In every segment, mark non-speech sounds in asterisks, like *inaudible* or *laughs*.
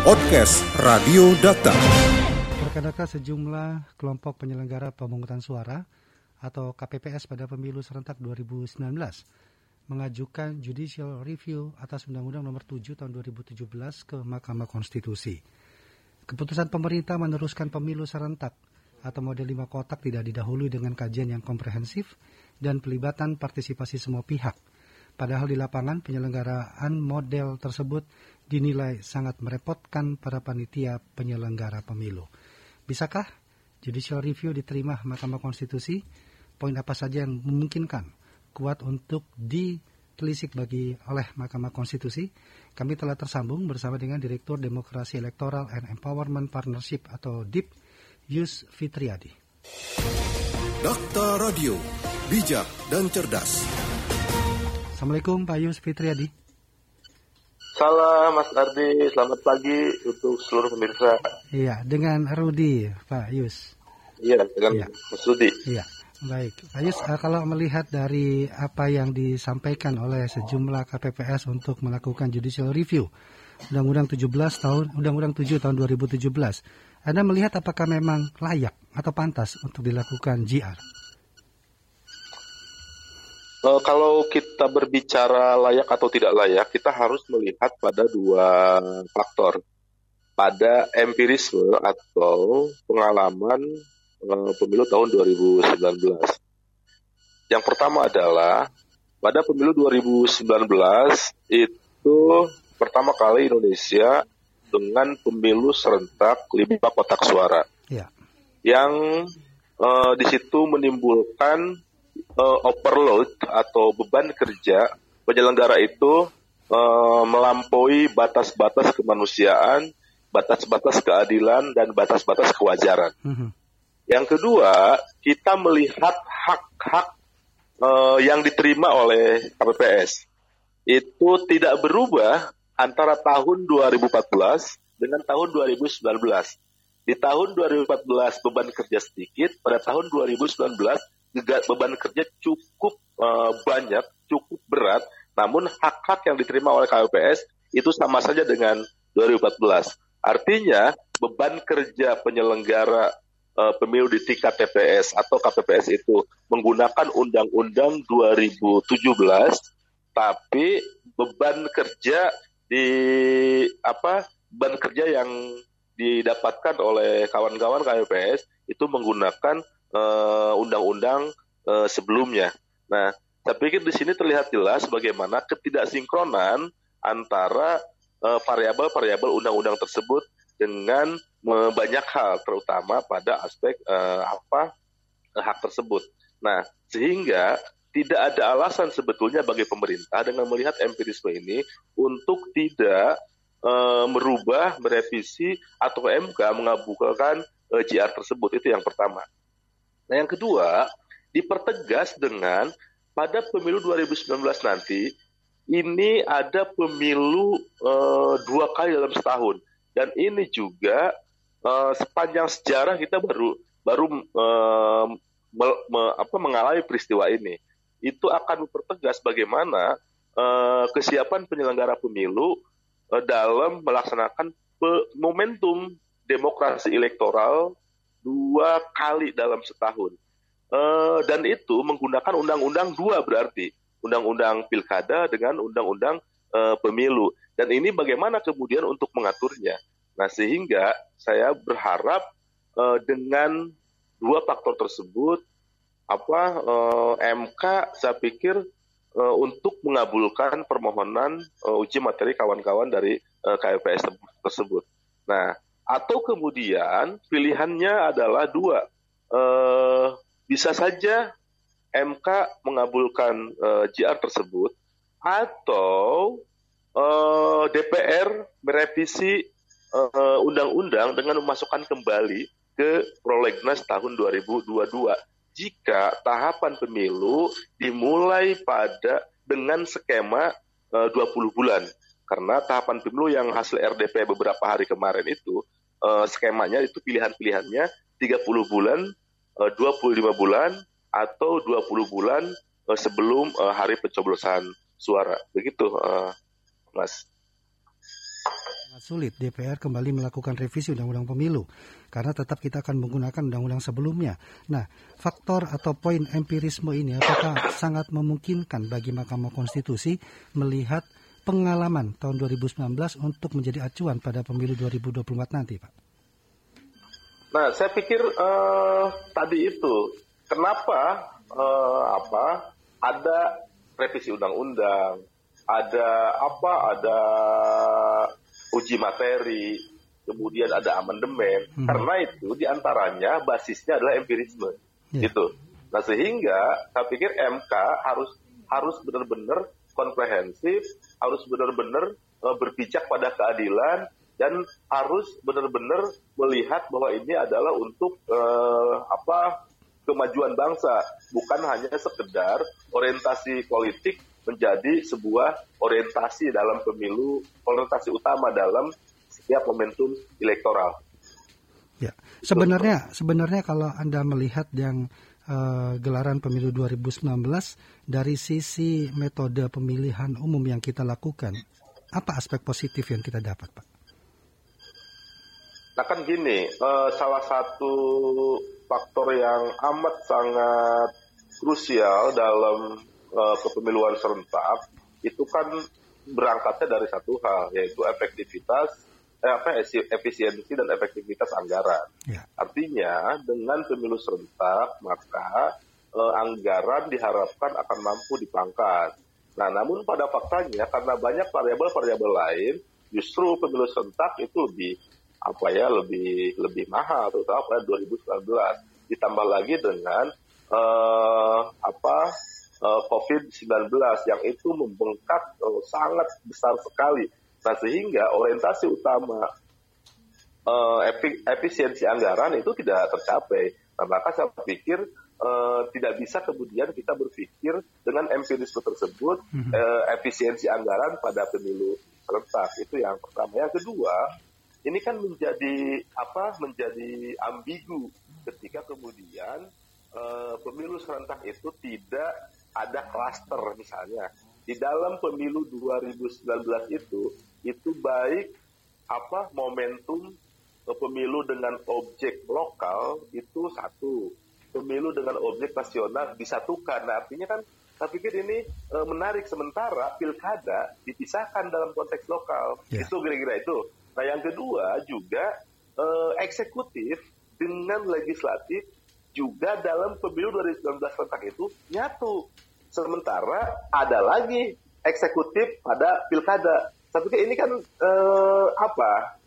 Podcast Radio Data. Rekan-rekan sejumlah kelompok penyelenggara pemungutan suara atau KPPS pada pemilu serentak 2019 mengajukan judicial review atas Undang-Undang Nomor 7 Tahun 2017 ke Mahkamah Konstitusi. Keputusan pemerintah meneruskan pemilu serentak atau model lima kotak tidak didahului dengan kajian yang komprehensif dan pelibatan partisipasi semua pihak. Padahal di lapangan penyelenggaraan model tersebut dinilai sangat merepotkan para panitia penyelenggara pemilu. Bisakah judicial review diterima Mahkamah Konstitusi? Poin apa saja yang memungkinkan kuat untuk ditelisik bagi oleh Mahkamah Konstitusi? Kami telah tersambung bersama dengan Direktur Demokrasi Elektoral and Empowerment Partnership atau DIP, Yus Fitriadi. Dakta Radio, bijak dan cerdas. Assalamualaikum Pak Yus Fitriadi. Salam Mas Ardi, selamat pagi untuk seluruh pemirsa. Iya, dengan Rudi, Pak Yus. Iya, dengan Iya. Mas Rudi. Iya, baik. Pak Yus, eh, kalau melihat dari apa yang disampaikan oleh sejumlah KPPS untuk melakukan judicial review Undang-Undang 17 tahun Undang-Undang 7 tahun 2017, Anda melihat apakah memang layak atau pantas untuk dilakukan GR? Eh, kalau kita berbicara layak atau tidak layak, kita harus melihat pada dua faktor. Pada empirisme atau pengalaman eh, pemilu tahun 2019. Yang pertama adalah pada pemilu 2019 itu pertama kali Indonesia dengan pemilu serentak lima kotak suara Iya. yang eh, di situ menimbulkan eh, overload atau beban kerja penyelenggara itu eh, melampaui batas-batas kemanusiaan, batas-batas keadilan dan batas-batas kewajaran. Mhm. Yang kedua, kita melihat hak-hak eh, yang diterima oleh KPPS itu tidak berubah antara tahun 2014 dengan tahun 2019. Di tahun 2014 beban kerja sedikit, pada tahun 2019 juga beban kerja cukup eh, banyak, cukup berat, namun hak-hak yang diterima oleh KPPS itu sama saja dengan 2014. Artinya beban kerja penyelenggara eh, pemilu di tingkat TPS atau KPPS itu menggunakan Undang-Undang 2017, tapi beban kerja di apa beban kerja yang didapatkan oleh kawan-kawan KPPS itu menggunakan eh, undang-undang eh, sebelumnya. Nah, saya pikir di sini terlihat jelas bagaimana ketidaksinkronan antara eh, variabel-variabel undang-undang tersebut dengan banyak hal, terutama pada aspek apa hak tersebut. Nah, sehingga tidak ada alasan sebetulnya bagi pemerintah dengan melihat empirisme ini untuk tidak eh, merubah, merevisi atau MK mengabulkan JR tersebut itu yang pertama. Nah, yang kedua dipertegas dengan pada pemilu 2019 nanti ini ada pemilu eh, dua kali dalam setahun. Dan ini juga eh, sepanjang sejarah kita baru baru eh, me- me- apa, mengalami peristiwa ini. Itu akan mempertegas bagaimana eh, kesiapan penyelenggara pemilu eh, dalam melaksanakan momentum demokrasi elektoral dua kali dalam setahun. Eh, dan itu menggunakan undang-undang dua berarti undang-undang pilkada dengan undang-undang eh, pemilu. Dan ini bagaimana kemudian untuk mengaturnya. Nah sehingga saya berharap eh, dengan dua faktor tersebut apa eh, MK saya pikir eh, untuk mengabulkan permohonan eh, uji materi kawan-kawan dari KPPS te- tersebut. Nah, atau kemudian pilihannya adalah dua, Eh, bisa saja MK mengabulkan eh, JR tersebut atau eh, DPR merevisi eh, undang-undang dengan memasukkan kembali ke prolegnas tahun 2022 jika tahapan pemilu dimulai pada dengan skema eh, 20 bulan. Karena tahapan pemilu yang hasil RDP beberapa hari kemarin itu eh, skemanya itu pilihan-pilihannya 30 bulan, eh, 25 bulan atau 20 bulan eh, sebelum eh, hari pencoblosan suara. Begitu, eh, Mas. sulit DPR kembali melakukan revisi Undang-Undang Pemilu karena tetap kita akan menggunakan undang-undang sebelumnya. Nah, faktor atau poin empirisme ini apakah sangat memungkinkan bagi Mahkamah Konstitusi melihat pengalaman tahun 2019 untuk menjadi acuan pada pemilu 2024 nanti, Pak? Nah, saya pikir uh, tadi itu kenapa uh, apa ada revisi undang-undang, ada apa, ada uji materi, kemudian ada amandemen. Hmm. Karena itu di antaranya basisnya adalah empirisme, yeah. gitu. Nah sehingga saya pikir MK harus harus benar-benar komprehensif, harus benar-benar uh, berpijak pada keadilan dan harus benar-benar melihat bahwa ini adalah untuk uh, apa kemajuan bangsa, bukan hanya sekedar orientasi politik menjadi sebuah orientasi dalam pemilu, orientasi utama dalam setiap momentum elektoral. Ya, sebenarnya sebenarnya kalau anda melihat yang uh, gelaran pemilu 2019 dari sisi metode pemilihan umum yang kita lakukan, apa aspek positif yang kita dapat, Pak? Nah kan gini, uh, salah satu faktor yang amat sangat krusial dalam uh, kepemiluan serentak itu kan berangkatnya dari satu hal yaitu efektivitas eh, apa efisiensi dan efektivitas anggaran. Ya. Artinya dengan pemilu serentak maka eh, anggaran diharapkan akan mampu dipangkas. Nah, namun pada faktanya karena banyak variabel-variabel lain justru pemilu serentak itu lebih apa ya lebih lebih mahal terutama pada 2019 ditambah lagi dengan eh, apa uh, COVID-19 yang itu membengkak uh, sangat besar sekali. Nah sehingga orientasi utama uh, efisiensi anggaran itu tidak tercapai. Nah, maka saya pikir uh, tidak bisa kemudian kita berpikir dengan empirisme tersebut mm-hmm. uh, efisiensi anggaran pada pemilu serentak itu yang pertama. Yang kedua ini kan menjadi apa menjadi ambigu ketika kemudian uh, pemilu serentak itu tidak ada klaster misalnya di dalam pemilu 2019 itu itu baik apa momentum pemilu dengan objek lokal itu satu pemilu dengan objek nasional disatukan nah, artinya kan saya pikir ini e, menarik sementara pilkada dipisahkan dalam konteks lokal yeah. itu kira-kira itu nah yang kedua juga e, eksekutif dengan legislatif juga dalam pemilu 2019 serentak itu nyatu. Sementara ada lagi eksekutif pada pilkada. Tapi ini kan eh, apa?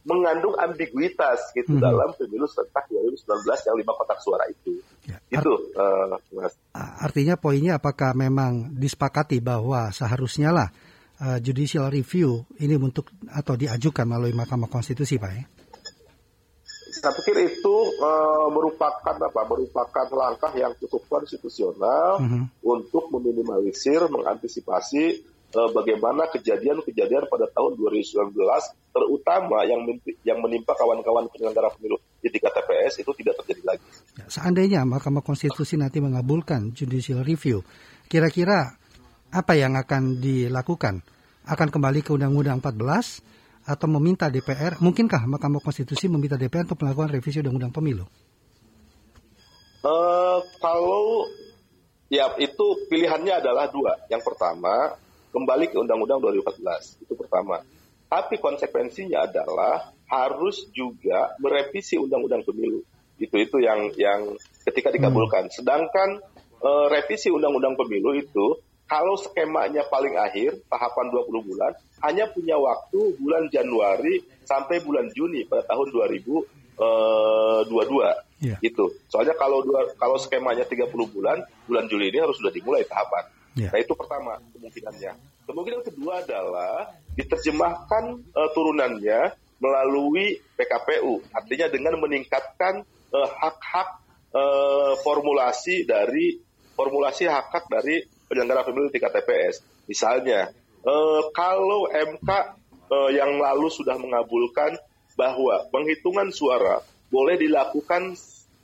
mengandung ambiguitas gitu hmm. dalam pemilu serentak 2019 yang lima kotak suara itu. Ya, itu uh, mas. Artinya poinnya apakah memang disepakati bahwa seharusnya lah uh, judicial review ini untuk atau diajukan melalui Mahkamah Konstitusi, Pak? Ya? saya pikir itu uh, merupakan apa merupakan langkah yang cukup konstitusional mm -hmm. untuk meminimalisir mengantisipasi bagaimana kejadian-kejadian pada tahun 2019 terutama yang yang menimpa kawan-kawan penyelenggara pemilu di tiga TPS itu tidak terjadi lagi. Ya, seandainya Mahkamah Konstitusi nanti mengabulkan judicial review, kira-kira apa yang akan dilakukan? Akan kembali ke Undang-Undang 14 atau meminta DPR, mungkinkah Mahkamah Konstitusi meminta DPR untuk melakukan revisi Undang-Undang Pemilu? Uh, kalau ya itu pilihannya adalah dua. Yang pertama kembali ke Undang-Undang 2014 itu pertama. Tapi konsekuensinya adalah harus juga merevisi Undang-Undang Pemilu. Itu itu yang yang ketika dikabulkan. Hmm. Sedangkan uh, revisi Undang-Undang Pemilu itu kalau skemanya paling akhir tahapan 20 bulan hanya punya waktu bulan Januari sampai bulan Juni pada tahun 2022 yeah. itu. Soalnya kalau dua, kalau skemanya 30 bulan, bulan Juli ini harus sudah dimulai tahapan. Yeah. Nah itu pertama kemungkinannya. Kemungkinan kedua adalah diterjemahkan uh, turunannya melalui PKPU, artinya dengan meningkatkan uh, hak-hak uh, formulasi dari formulasi hak-hak dari penyelenggara pemilu di KTPS. Misalnya, eh, kalau MK eh, yang lalu sudah mengabulkan bahwa penghitungan suara boleh dilakukan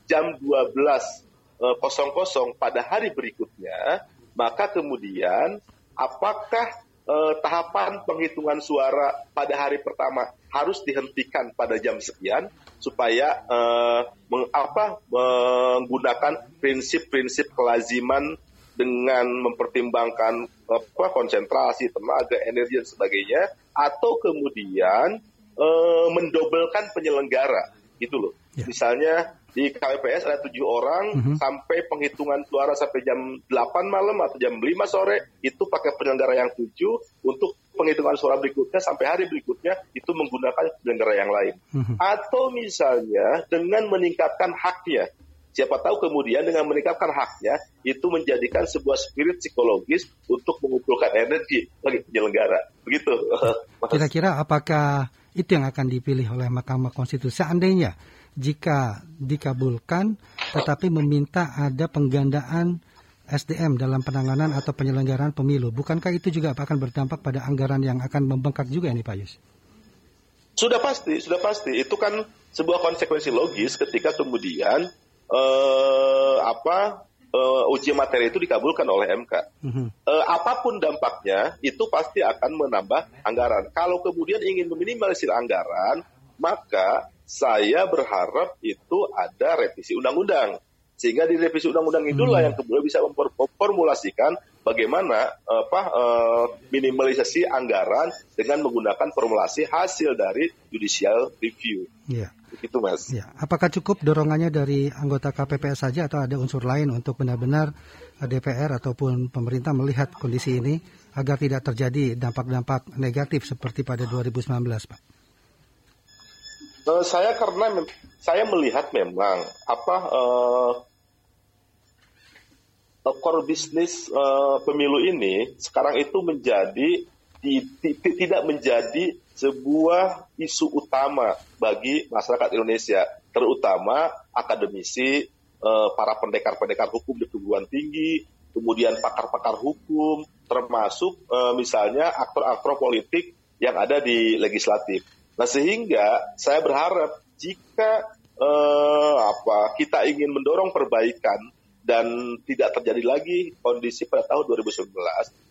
jam 12.00 eh, pada hari berikutnya, maka kemudian apakah eh, tahapan penghitungan suara pada hari pertama harus dihentikan pada jam sekian supaya eh, meng, apa, menggunakan prinsip-prinsip kelaziman dengan mempertimbangkan apa, konsentrasi, tenaga, energi dan sebagainya, atau kemudian eh, mendobelkan penyelenggara, gitu loh. Ya. Misalnya di KPPS ada tujuh orang Mhm. sampai penghitungan suara sampai jam 8 malam atau jam 5 sore itu pakai penyelenggara yang tujuh untuk penghitungan suara berikutnya sampai hari berikutnya itu menggunakan penyelenggara yang lain. Mhm. Atau misalnya dengan meningkatkan haknya. Siapa tahu kemudian dengan meningkatkan haknya itu menjadikan sebuah spirit psikologis untuk mengumpulkan energi bagi penyelenggara. Begitu. *laughs* Kira-kira apakah itu yang akan dipilih oleh Mahkamah Konstitusi seandainya jika dikabulkan tetapi meminta ada penggandaan SDM dalam penanganan atau penyelenggaraan pemilu. Bukankah itu juga akan berdampak pada anggaran yang akan membengkak juga ini Pak Yus? Sudah pasti, sudah pasti. Itu kan sebuah konsekuensi logis ketika kemudian eh, apa eh, uji materi itu dikabulkan oleh MK. Mhm. Eh, apa pun dampaknya itu pasti akan menambah anggaran. Kalau kemudian ingin meminimalisir anggaran, maka saya berharap itu ada revisi undang-undang. Sehingga di revisi undang-undang itulah Hmm. yang kemudian bisa memformulasikan bagaimana apa eh, minimalisasi anggaran dengan menggunakan formulasi hasil dari judicial review. Iya. Begitu, Mas. Ya, apakah cukup dorongannya dari anggota KPPS saja atau ada unsur lain untuk benar-benar eh, DPR ataupun pemerintah melihat kondisi ini agar tidak terjadi dampak-dampak negatif seperti pada 2019, Pak? Eh, saya karena saya melihat memang apa eh, core bisnis eh, pemilu ini sekarang itu menjadi tidak menjadi sebuah isu utama bagi masyarakat Indonesia, terutama akademisi, eh, para pendekar-pendekar hukum di perguruan tinggi, kemudian pakar-pakar hukum, termasuk eh, misalnya aktor-aktor politik yang ada di legislatif. Nah sehingga saya berharap jika eh, apa kita ingin mendorong perbaikan dan tidak terjadi lagi kondisi pada tahun 2019,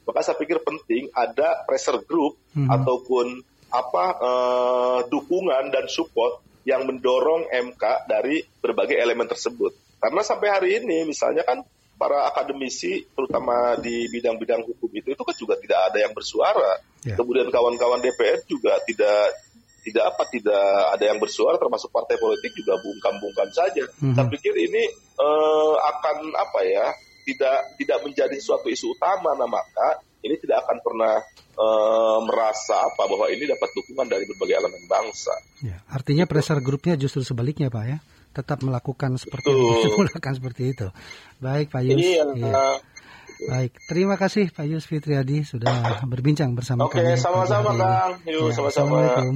maka saya pikir penting ada pressure group Mhm. ataupun apa eh, dukungan dan support yang mendorong MK dari berbagai elemen tersebut. Karena sampai hari ini misalnya kan para akademisi terutama di bidang-bidang hukum itu itu kan juga tidak ada yang bersuara. Ya. Kemudian kawan-kawan DPR juga tidak tidak apa tidak ada yang bersuara termasuk partai politik juga bungkam-bungkam saja. Mhm. Saya pikir ini eh, akan apa ya tidak tidak menjadi suatu isu utama nah maka ini tidak akan pernah eh, merasa apa bahwa ini dapat dukungan dari berbagai elemen bangsa. Ya, artinya pressure grupnya justru sebaliknya, Pak ya. Tetap melakukan seperti Betul. *laughs* melakukan seperti itu. Baik, Pak Yus. Iya. eh, Baik, terima kasih Pak Yus Fitriadi sudah berbincang bersama Oke, kami. sama-sama, hari ini. Kang. Yuk, Ya, sama-sama. Assalamualaikum.